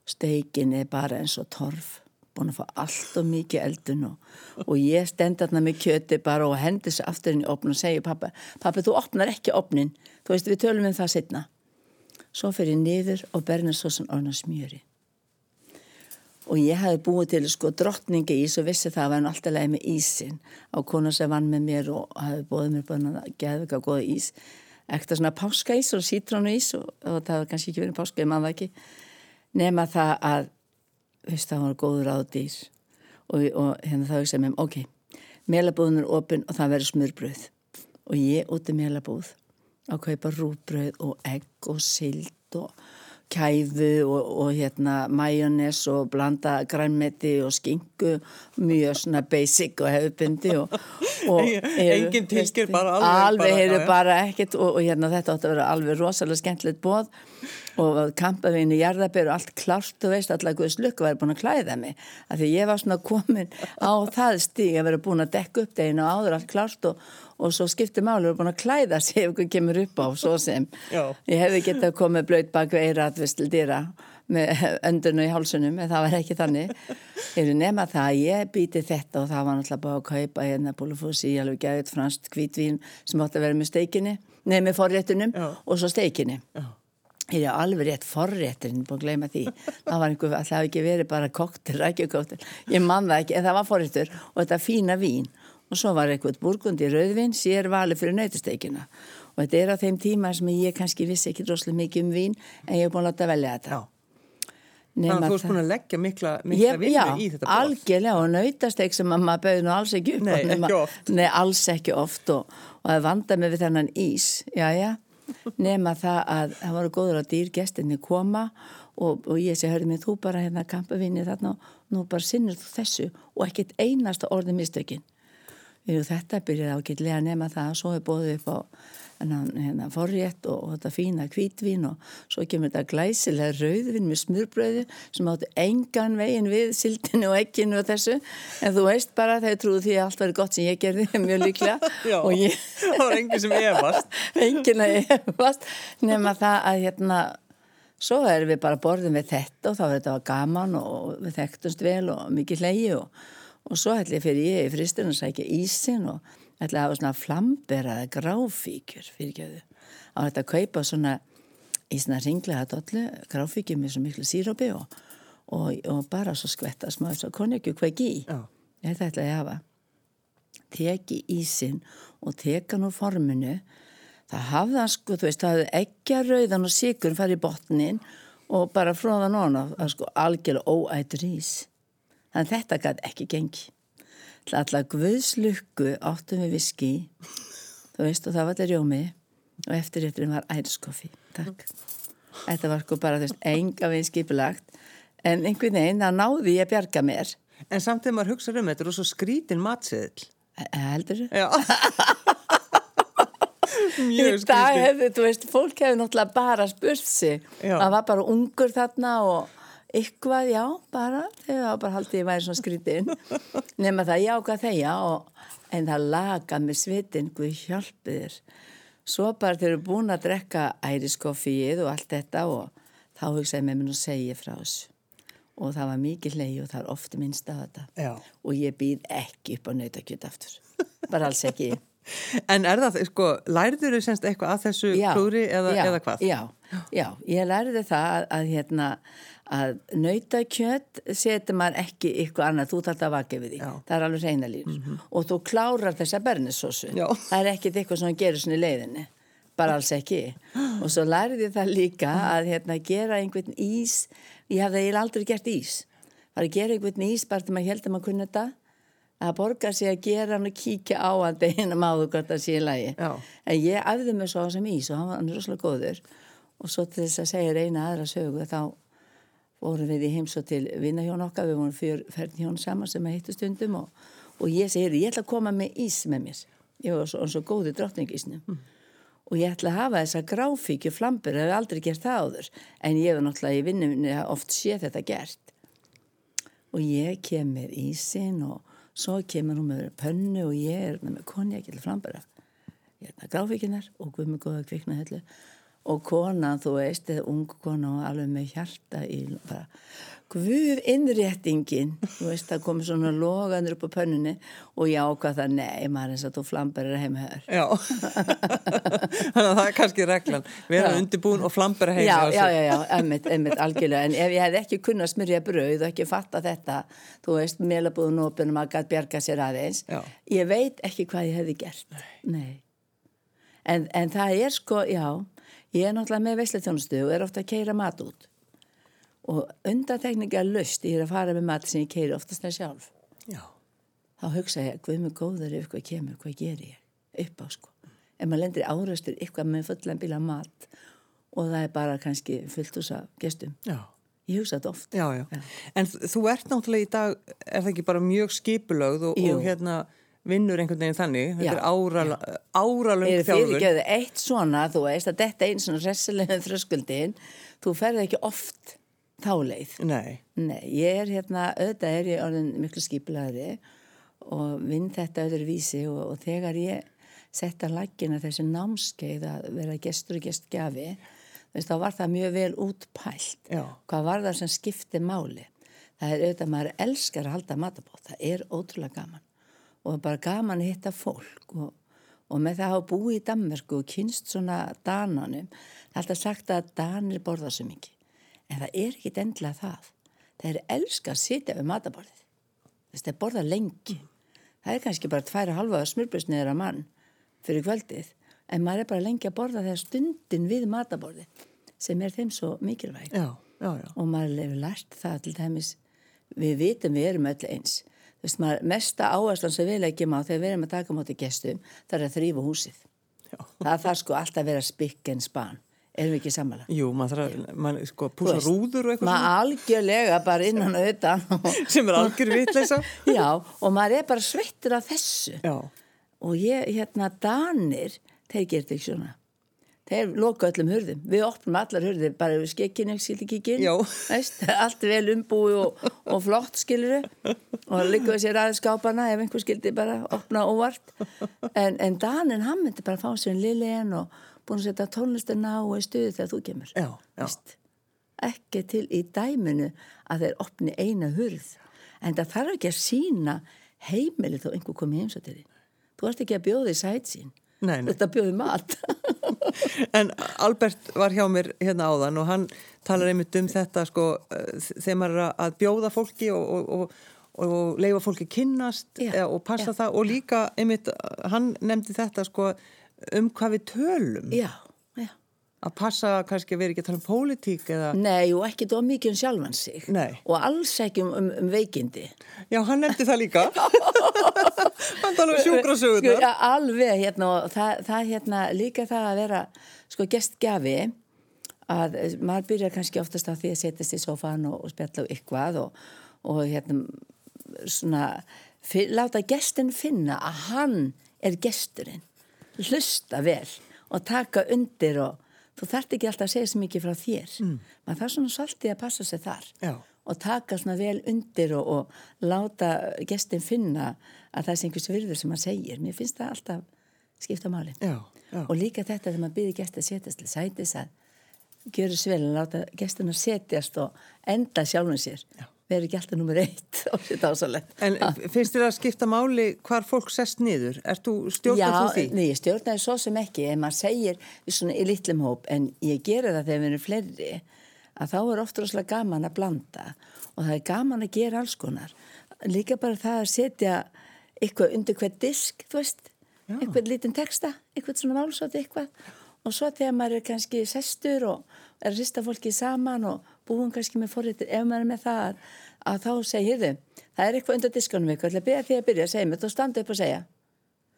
Steikin er bara eins og torf búin að fá allt og mikið eldun og, og ég stend aðna með kjöti bara og hendur sér aftur inn í opn og segja pappa, pappa þú opnar ekki opnin þú veist við tölum um það setna svo fyrir niður og bernarsósan orna smjöri og ég hafi búið til sko drottningi ís og vissi það að hann alltaf leiði með ísin á konu sem vann með mér og hafi búið mér búin að geða eitthvað goða ís. Ekkert svona páskaís og sítrónu ís og, og það var kannski ekki verið páska ég maður ekki. Nema það að veist það var góður á dýr. Og, og hérna þá ekki sem ég ok, melabúðun er opinn og það verður smurbröð og ég úti melabúð að kaupa rúbröð og egg og sild og kæfu og, og hérna majónes og blanda grænmeti og skingu mjög svona basic og hefðbundi og, <laughs> og enginn tilskir bara alveg alveg hefur bara, ekkert og, og hérna þetta átti að vera alveg rosalega skemmtilegt bóð og kampaðvinni jarðabér og allt klart og veist allar Guðs lukku væri búin að klæða mig. Af því ég var svona komin á það stíg að vera búin að dekka upp deginu og áður allt klart og og svo skiptir máli og er búin að klæða sig ef einhvern kemur upp á svo sem Já. ég hefði gett að koma blöyt bak eira að vistil dýra með öndunum í hálsunum en það var ekki þannig ég er nema það að ég býti þetta og það var náttúrulega bara að kaupa hérna búlufúsi í alveg gæðut franskt kvítvín sem átti að vera með steikinni nefn með forréttunum Já. og svo steikinni Já. ég er alveg rétt forrétturinn búin að gleyma því það var einhver, það hafi ekki verið bara koktel, rækjukoktel ég man það ekki, en það var forréttur og þetta fína vín og svo var eitthvað burgundi rauðvin sér vali fyrir nautisteikina og þetta er á þeim tíma sem ég kannski vissi ekki droslega mikið um vín en ég hef búin að láta velja þetta. Þannig að þú erst búin að leggja mikla, mikla vinnu í þetta. Já, algjörlega og nautasteik sem maður bauði nú alls ekki upp. Nei, nema, ekki oft. Nei, alls ekki oft og, og það vandaði mig við þennan ís, já, já, nema það að það voru góður á dýrgestinni koma og, og ég sé, hörðu mig, þú bara hérna kampavinni þarna og nú bara sinnur þú þessu og ekkit einasta orði mistökinn. Þetta byrjaði ágætlega að nema það svo er bóðið upp á hérna, forrétt og, og þetta fína kvítvín og svo kemur þetta glæsilega rauðvin með smurbröðu sem áttu engan vegin við sildinu og ekkinu og þessu. En þú veist bara þegar trúðu því að allt verið gott sem ég gerði <laughs> mjög líklega. <laughs> Já, ég, það var engin sem efast. <laughs> Engin að efast nema það að hérna svo erum við bara borðin við þetta og þá er þetta gaman og við þekktumst vel og mikið hlegi og, og svo ætlum ég fyrir ég í fristurinn að sækja ísin og ætlaði að hafa svona flamberaða gráfíkjur fyrirgjöðu á þetta að kaupa svona í svona ringlega dollu gráfíkjur með svo miklu sírópi og, og, og bara svo skvetta smá þess að konjakju hvað í. Þetta ætlaði að hafa. Teki ísin og teka nú forminu. Það hafða sko, þú veist, það hefði ekki að rauðan og sigur farið í botnin og bara fróðan og það sko algjörlega óætur ís þannig þetta gæti ekki gengi allar guðslukku áttum við viski þú veist og það var þetta rjómi. Og eftir eftir var ærskoffi. Takk. Þetta var sko bara þú veist enga við skipulagt. En einhvern veginn það náði ég að bjarga mér. En samt þegar maður hugsa um þetta og svo skrítin matsiðl heldur já. <laughs> Mjög skrítin í dag hefðu, þú veist, fólk hefur náttúrulega bara spurt sig. Það var bara ungur þarna og Ykkvað, já, bara, þegar bara haldið ég væri svona skrítinn, <laughs> nema það já, hvað þegar, en það laga með svitin, hvað hjálpið þér. Svo bara þeir eru búin að drekka æriskoffíið og allt þetta og þá hugsaði með mér nú segja frá þessu. Og það var mikið leið og það er ofta minnst af þetta. Já. Og ég býð ekki upp á nautakjöt aftur. Bara alls ekki. <laughs> en er það, sko, læriður þau semst eitthvað að þessu klúri eða, eða hvað? Já, já, ég læriði það að, að hérna, að nautakjött setur maður ekki ykkur annað, þú þarf það að vaka við því. Já. það er alveg reyna líf. Mm -hmm. og þú klárar þessa bernisósu. Það er ekkit eitthvað sem gerur svona í leiðinni. Bara alls ekki. Og svo lærði það líka að hérna, gera einhvern ís. Ég hafði aldrei gert ís. Bara að gera einhvern ís bara til maður heldur maður kunna þetta. Að borga sig að gera hann og kíkja á að beina máðu hvort það sé í lagi. Já. en ég afði mig svo á sem ís og hann var rosalega góður. Og svo til þess að segja reyna aðra sögu þá vorum við í heims og til vinnahjón okkar, við vorum fyrrferðin hjón saman sem að hittu stundum og, og ég segir, ég ætla að koma með ís með mér. Ég var svo, svo góði drottningisnum mm. og ég ætla að hafa þessa gráfíkju flambur, það hef aldrei gert það áður. En ég hef náttúrulega í vinnunni oft séð þetta gert. Og ég kem með ísin og svo kemur hún með pönnu og ég er með konjak til flambura ég er það gráfíkinar og guð með góða kvikna hellu og konan, þú veist, ung kona og alveg með hjarta í bara, hvud innréttingin. Þú veist, það komið svona loganur upp á pönnunni og ég ákvað það nei, maður eins að þú flambar er heim höður Já, <laughs> þannig að það er kannski reglan, vera undirbúin og flambar er heim Já, já, já, já, einmitt, einmitt algjörlega, en ef ég hef ekki kunnað smyrja brauð og ekki fatta þetta þú veist, meilabúðun og opinum að gæt bjarga sér aðeins, já. ég veit ekki hvað ég hefði gert, nei, nei. En, en það er sko, já Ég er náttúrulega með veisletjónustu og er ofta að keira mat út og undantekninga löst ég er að fara með mat sem ég keiri oftast það sjálf. Já. Þá hugsa ég, hvað með góður ef eitthvað kemur, hvað ger ég upp á sko. Ef maður lendir árastur eitthvað með fullan bíla mat og það er bara kannski fullt úr þess að gestum. Já. Ég hugsa þetta oft. Já, já. En þú ert náttúrulega í dag, er það ekki bara mjög skipulögð og, og hérna vinnur einhvern veginn þannig, þetta já, er áralöng þjálfur. Fyrir ekki eitt svona, þú veist, að þetta er einn svona resilegin <laughs> þröskuldin, þú ferði ekki oft þá leið. Nei. Nei, ég er hérna, auðvitað er ég orðin miklu skiplaði og vinn þetta öðru vísi og, og þegar ég setta laggina þessi námskeið að vera gestur og gestgjafi, þá var það mjög vel útpælt. Já. Hvað var það sem skipti máli? Það er auðvitað, maður elskar að halda matabóð. Það er ótrúlega gaman. Og bara gaman að hitta fólk og, og með það að búið í Danmarku og kynst svona dananum. Það er alltaf sagt að danir borða svo mikið. En það er ekkit endlega það. Það er elskar að sitja við matabóðið. Þess að borða lengi. Það er kannski bara tværa halva smurbröðsniður að mann fyrir kvöldið. En maður er bara lengi að borða þegar stundin við matabóðið sem er þeim svo mikilvæg. Já, já, já. Og maður hefur lært það til dæmis við vitum við erum öll eins veist maður, mesta áherslan sem við leggjum á þegar við erum að taka mátu gestum það er að þrýfa húsið. Já. það þarf sko alltaf að vera spikk en span. Erum við ekki samanlega? Jú, maður þarf að, maður sko púsa rúður og eitthvað maður algjörlega bara innan og utan <laughs> sem er algjör vitleisa <laughs> Já, og maður er bara sveittur af þessu. Já. og ég, hérna, Danir þeir gerði ekki svona þeir loka öllum hurðum, við opnum allar hurðum bara við skekkinu, skildi kikinn <laughs> allt vel umbúi og, og flott skiluru og líka sér aðeins skápana ef einhver skildi bara opna óvart. En, en Danin hann myndi bara fá sér en lili en og búin að setja tónlistina á í stuðu þegar þú kemur. Já, já. ekki til í dæminu að þeir opni eina hurð. En það þarf ekki að sína heimili þó einhver komið og því þú ert ekki að bjóða í sætsín þetta bjóði mat. <laughs> En Albert var hjá mér hérna áðan og hann talar einmitt um þetta sko þegar maður er að bjóða fólki og, og, og, og leifa fólki kynnast já, og passa já. það og líka einmitt hann nefndi þetta sko um hvað við tölum. Já að passa kannski að vera ekki að tala um pólitík eða... Nei, og ekki þá mikið um sjálfan sig. Nei. og alls ekki um, um, um veikindi. Já, hann nefndi það líka. <laughs> Hann tala um sjúkrasögurnar. sko, ja, Alveg, hérna, og það, það hérna líka það að vera sko gestgjafi að maður byrjar kannski oftast á því að setjast í sofan og, og spjalla á ykkvað og, og hérna svona fyr, láta gestin finna að hann er gesturinn. Hlusta vel og taka undir og þú þart ekki alltaf að segja svo mikið frá þér. Mm. maður þarf svona svolítið að passa sig þar Já. og taka svona vel undir og, og láta gestin finna að það er einhvers virður sem maður segir. Mér finnst það alltaf skipta máli. Já, og líka þetta þegar maður byrði gesti að setjast til sætis að gjöru svel að láta gestina setjast og enda sjálfum sér. Já ekki alltaf nummer eitt á sitt ásalett. En finnst þér að skipta máli hvar fólk sest niður? Er þú stjórnað þú því? Já, nei, ég stjórnaði svo sem ekki en maður segir svona í litlum hóp en ég gera það þegar við erum fleiri að þá er oft rosalega gaman að blanda og það er gaman að gera alls konar. Líka bara það að setja eitthvað undir hvert disk, þú veist, Já. eitthvað lítinn texta, eitthvað svona málsóti eitthvað og svo þegar maður er kannski sestur og er að rista fólki saman og búin kannski með forritir, ef maður er með það að, að þá segir þau, það er eitthvað undir diskanum ykkur, ætla að byrja því að byrja að segja mér, þú standa upp og segja.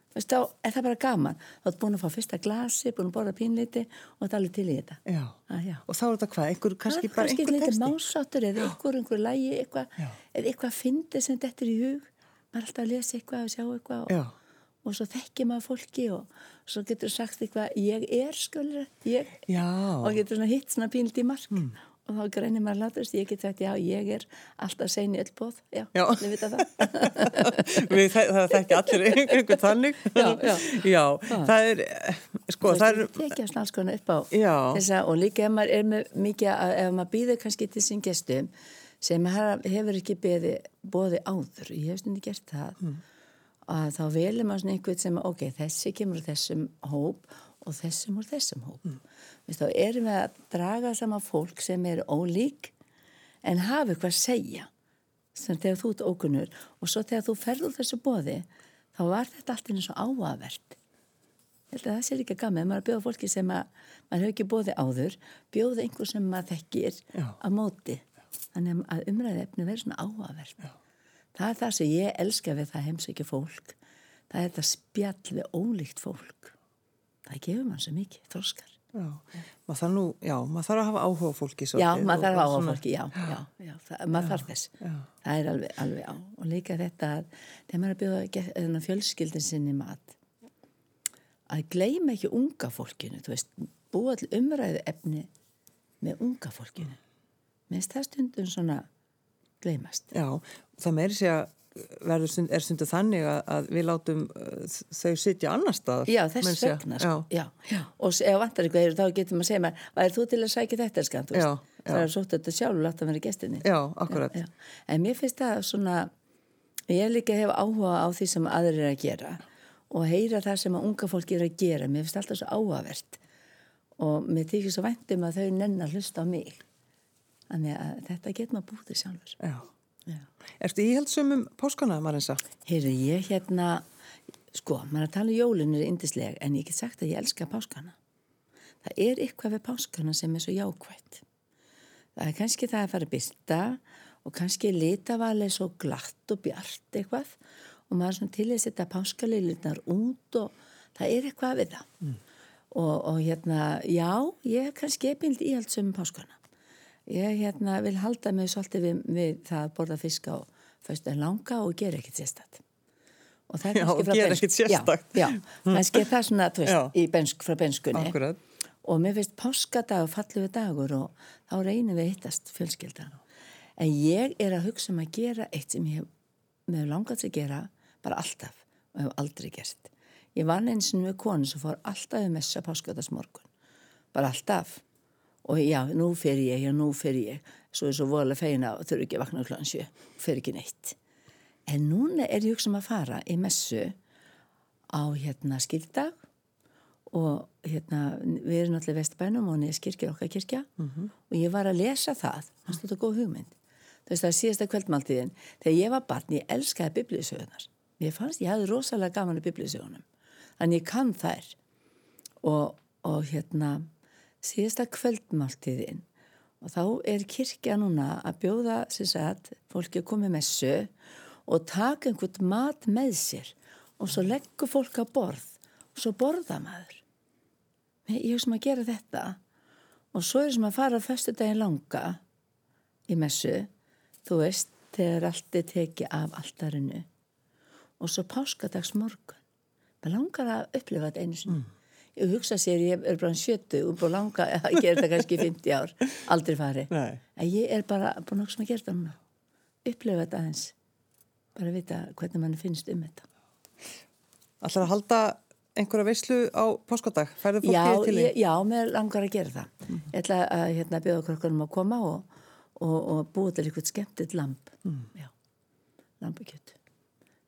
Þú veist, þá er það bara gaman. Þá ertu búin að fá fyrsta glasi, búin að borða pínliti og það er alveg til í þetta. Já, að, já. og þá er þetta hvað, einhver, kannski bara kannski einhver texti? másáttur eða einhver, einhver lægi eitthvað, eða eitthvað fyndið sem þetta er í hug. Maður er alltaf að lesa eitthvað og sjá eitthvað og, og svo þekkir maður fólki og svo getur sagt eitthvað, ég er sköldur, ég, og getur hitt svona pínliti í mark. Mm og þá greinir maður látast, ég get sagt já, ég er alltaf sein í öll bóð já, já. allir vita það. <laughs> Við, það, það þekki allir einhvern þannig. Já, já. já, það er sko, það er tekið alls konar upp á þessa og líka ef maður er með mikið ef maður býður kannski til sín gestum sem hefur ekki beði bóði áður, ég hef stundi gert það. Mm. Að þá velum maður svona einhvern sem ok, þessi kemur þessum hóp og þessum úr þessum hóp mm. Vist, þá erum við að draga saman fólk sem er ólík en hafa eitthvað að segja sem þegar þú ert ókunnur og svo þegar þú ferður þessu bóði þá var þetta allt eins og áavert það sé líka gaman maður bjóða fólki sem að, maður hefur ekki bóði áður bjóða einhver sem maður þekkir Já. að móti þannig að umræðið efni verður svona áavert Já. Það er það sem ég elska við það heimsækja fólk. Það er þetta spjall við ólíkt fólk. Það gefur mann svo mikið, þróskar Já, maður þarf nú, já, maður þarf að hafa áhuga fólki svolítið. Já, maður þarf að hafa áhuga fólki, já, já, já, það, maður þarf þess. það er alveg, alveg á og líka þetta að þegar maður er að bjóða fjölskyldin sinni mat að gleima ekki unga fólkinu, þú veist búa all umræðu efni með unga fólkinu. Minnst það stundum svona gleimast. Já, það meiri sé að verður stund, er stundu þannig að, að við látum uh, þau sitja annar staðar. Já, þess vegna, sko. Já. Já, já. Og ef vantar eitthvað, þá getur maður að segja mér, hvað er þú til að sækja þetta, skan? Það er svolítið þetta sjálf og láta að vera gestinni. Já, akkurat. En mér finnst það svona, ég líka hef áhuga á því sem aðrir er að gera og heyra það sem að unga fólki er að gera. Mér finnst alltaf svo áhugavert og mér þykir svo vendum að þau nenn að hlusta á mig. Þannig að þetta getur maður bútið sjálfur. Já. Erstu íhaldsum um páskana, Marinsa? Heyrðu, ég hérna, sko, maður að tala um jólun er indisleg, en ég get sagt að ég elska páskana. Það er eitthvað við páskana sem er svo jákvægt. Það er kannski það að fara að byrta og kannski litavalið svo glatt og bjart eitthvað og maður svona til að setja páskalilunar út og það er eitthvað við það. Mm. Og, og hérna, já, ég er kannski epild íhaldsum um páskana. Ég hérna, vil halda mig svolítið við, við það að borða fisk á fyrstu langa og gera ekkert sérstakt. Og það er kannski já, frá bensku. Já, já, kannski er það svona, þú veist, bensk, frá benskunni. Akkurat. Og mér finnst páskadag og falluðu dagur og þá reynir við hittast fjölskyldan. En ég er að hugsa um að gera eitt sem ég hef með langast að gera bara alltaf og hef aldrei gert. Ég vann eins og við konu sem fór alltaf við messa páskadagsmorgun. Bara alltaf og já, nú fer ég, já, nú fer ég. Svo er svo voðalega feina og þurfi ekki að vakna kl. 7 fer ekki neitt. En núna er ég hugsa um að fara í messu á hérna skildag. Og hérna við erum allir vestbænum og neðs kirkja okkar kirkja. Mm -hmm. og ég var að lesa það. Það stótt að góð hugmynd. Þú veist það er síðasta kvöldmáltíðin. Þegar ég var barn, ég elskaði biblíusögunar ég fannst, ég hafði rosalega gaman í biblíusögunum. Þannig ég kann þær. Og, og hérna síðasta kvöldmáltiðin og þá er kirkja núna að bjóða sagt, fólki að koma með messu og taka einhvern mat með sér. Og svo leggur fólk að borð og svo borða maður. Ég hef sem að gera þetta. Og svo er sem að fara að föstu daginn langa í messu þú veist, þegar allt er tekið af alltarinu og svo páskadags morgun það langar að upplifa þetta einu sinni. Mm ég hugsa sér, ég er bara sjötu og búin langa að gera þetta kannski 50 ár. Aldrei fari en ég er bara búin að gera þetta núna. Upplefa þetta aðeins. Bara að vita hvernig mann finnst um þetta. Alltaf að halda einhverja veislu á páskadag? Færðu fólkið til því? Já, mér langar að gera það. Mm. ég ætla að hérna, bjóða krokkanum að koma og, og, og búa til eitthvað skemmtitt lamp mm. já, lampakjött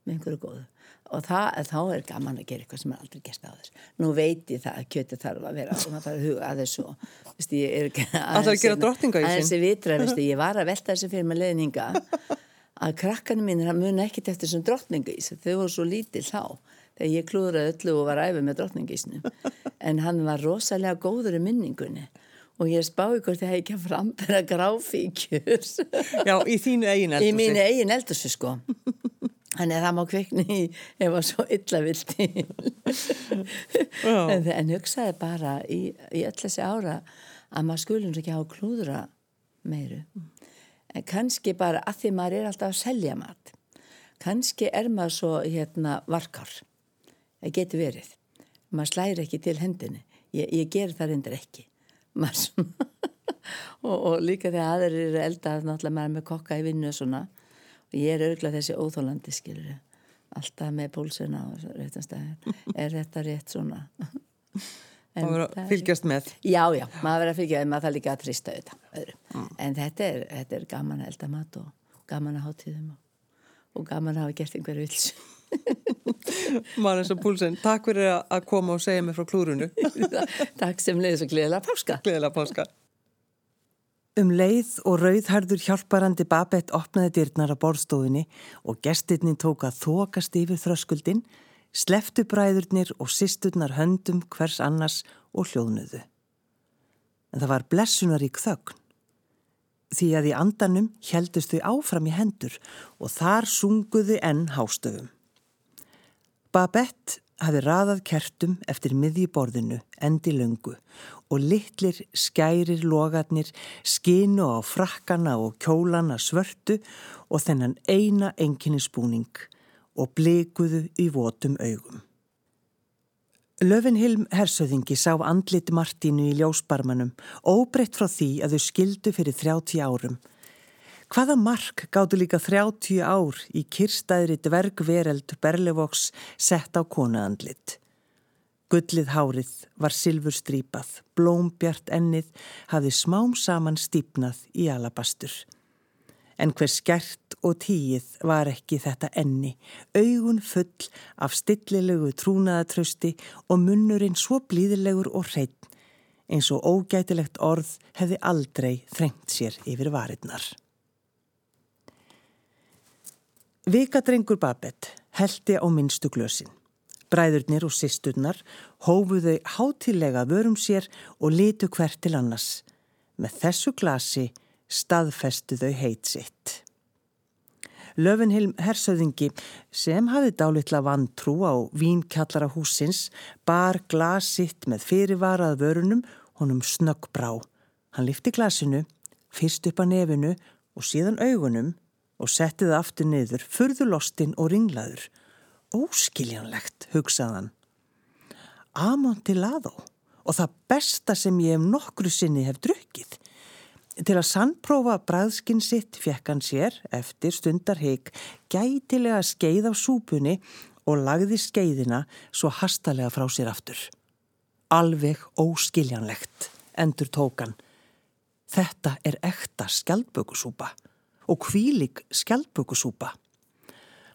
með einhverju góðu. Og það, þá er gaman að gera eitthvað sem er aldrei gert á þess nú veit ég það að kjöti þarf að vera og maður þarf að huga að þessu. Vist, ég er ekki að það gera drottinga í sin vitra, vist, ég var að velta þessu fyrir með leðninga <laughs> að krakkanu mín mun ekki eftir þessum drottninga í sig. Þau voru svo lítil þá þegar ég klúðraði öllu og var æfið með drottninga í sinum en hann var rosalega góður í minningunni. Og ég spái hvort ég hef ekki að frambera gráfíkjur. Já, í þínu eigin eldursi Í mínu eigin eldursi, sko Þannig að það má kveikni í ef það svo illa vilti. en, en hugsaði bara í, í öll þessi ára að maður skulum ekki hafa klúðra meiru. En kannski bara að því maður er alltaf að selja mat. Kannski er maður svo hérna varkar. Það getur verið. Maður slæri ekki til hendinni. Ég, ég ger það reyndir ekki. <laughs> og, og líka þegar aðrir eru eldað, náttúrulega maður er með kokka í vinnu og svona ég er örgla þessi óþólandi skilur alltaf með pólsuna er þetta rétt svona? <laughs> Og verður að fylgjast með? Já já, maður verður að fylgjast með maður það líka að trista auðvitað mm. en þetta er, þetta er gaman að elda mat og gaman að hátíðum og, og gaman að hafa gert einhverju vils <laughs> maður eins og pólsen takk fyrir að koma og segja mig frá klúrunu <laughs> takk sem leiðis og gleðilega páska. Gleðilega páska Um leið og rauðharður hjálparandi Babett opnaði dyrnar á borðstofinni og gestirni tók að þokast yfir þröskuldin, sleftu bræðurnir og sisturnar höndum hvers annars og hljóðnuðu. En það var blessunarík þögn. Því að í andanum heldust þau áfram í hendur og þar sunguðu enn hástöfum. Babett hafi raðað kertum eftir miðjiborðinu endi löngu og litlir skærir logarnir skinu á frakkana og kjólana svörtu og þennan eina enginninsbúning og blikuðu í votum augum. Löfinhilm hersöðingi sá andlit Martínu í ljósbarmanum óbreytt frá því að þau skildu fyrir 30 árum. Hvaða mark gáttu líka 30 ár í kirstæðri dvergvereld Berlevoks sett á konaandlit? Gullið hárið var silfur strípað, blómbjart ennið hafði smám saman stýpnað í alabastur. En hver skert og tíið var ekki þetta enni, augun full af stillilegu trúnaðatrausti og munnurinn svo blíðilegur og hreitn eins og ógætilegt orð hefði aldrei þrengt sér yfir varirnar. Vikadrengur Babett heldi á minnstu glösin. Bræðurnir og sýsturnar hófuðu hátilega vörum sér og litu hvert til annars. Með þessu glasi staðfestu þau heit sitt. Löfinhilm hersauðingi sem hafði dálitla vantrú á vínkjallara húsins bar glasitt með fyrirvarað vörunum honum snögg brá. Hann lifti glasinu, fyrst upp að nefinu og síðan augunum og settið aftur niður, furðulostinn og ringlaður. Óskiljanlegt, hugsaðan. Amontilado og það besta sem ég hef nokkru sinni hef drukkið. Til að sannprófa bræðskinn sitt fekk hann sér, eftir stundar heik, gætilega skeið af súpunni og lagði skeiðina svo hastalega frá sér aftur. Alveg óskiljanlegt, endur tókan. Þetta er ekta skjaldbökusúpa og kvílik skjaldbökusúpa.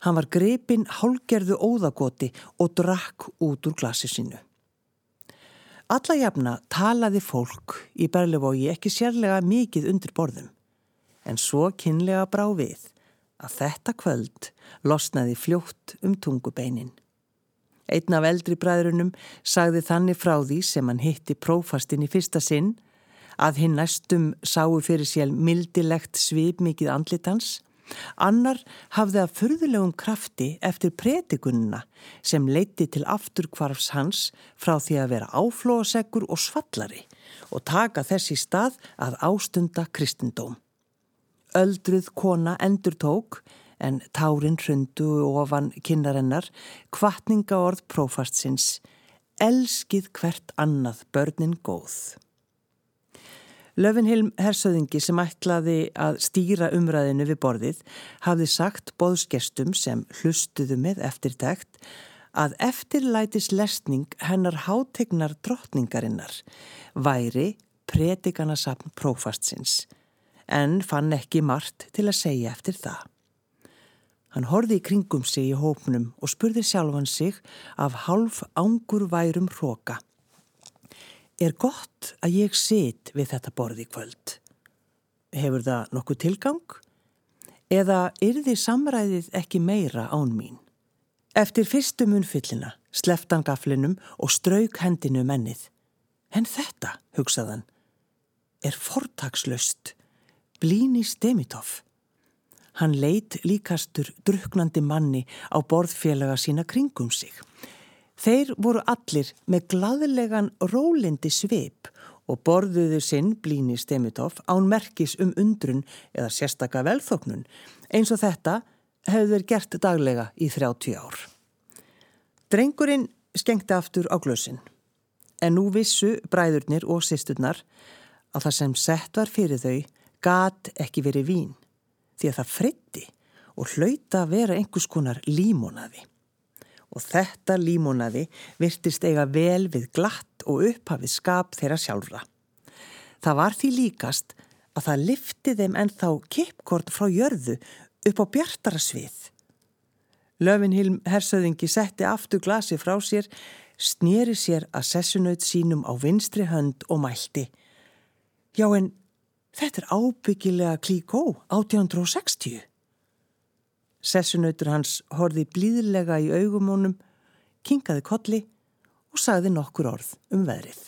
Hann var grepin hálgerðu óðagoti og drakk út úr glasi sínu. Alla jafna talaði fólk í Berlevogi ekki sérlega mikið undir borðum, en svo kynlega brá við að þetta kvöld losnaði fljótt um tungubeinin. Einn af eldri bræðrunum sagði þannig frá því sem hann hitti prófastinn í fyrsta sinn að hinn næstum sáu fyrir sér mildilegt svip mikið andlitans. Annar hafði að fyrðulegum krafti eftir pretikununa sem leiti til afturkvarfs hans frá því að vera áflóaseggur og svallari og taka þessi stað að ástunda kristindóm. Öldruð kona endur tók en tárin hrundu ofan kynnarennar, kvartninga orð prófastsins, elskið hvert annað börnin góð. Löfinhilm hersöðingi sem ætlaði að stýra umræðinu við borðið hafði sagt boðsgestum sem hlustuðu með eftirtækt að eftirlætis lesning hennar hátegnar drottningarinnar væri predikanasapn prófastsins en fann ekki margt til að segja eftir það. Hann horfi í kringum sig í hópnum og spurði sjálfan sig af half ángur værum hróka. Er gott að ég sit við þetta borði kvöld? Hefur það nokkuð tilgang? Eða þið samræðið ekki meira án mín? Eftir fyrstu munfyllina sleftan gaflinum og strauk hendinu mennið. En þetta, hugsaðan, er fortakslöst. Blíni Stemitov. Hann leitt líkastur druknandi manni á borðfélaga sína kringum sig. Þeir voru allir með gladlegan rólindi sveip og borðuðu sinn blíni Stemitov án merkis um undrun eða sérstaka velþóknun eins og þetta hefur gert daglega í 30 ár. Drengurinn skengti aftur á glösin en nú vissu bræðurnir og sýsturnar að það sem sett var fyrir þau gat ekki verið vín því að það fritti og hlauta að vera einhvers konar límonaði. Og þetta límonaði virtist eiga vel við glatt og upphafið skap þeirra sjálfra. Það var því líkast að það lifti þeim ennþá kippkort frá jörðu upp á bjartara svið. Löfinhilm hersöðingi setti aftur glasi frá sér, snýri sér að sessunaut sínum á vinstri hönd og mælti. Já en Þetta er ábyggilega klíkó 1860. Sessunautur hans horfi blíðlega í augumónum, kingaði kolli og sagði nokkur orð um veðrið.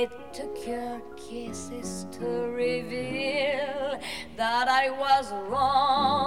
It took your kisses to reveal that I was wrong.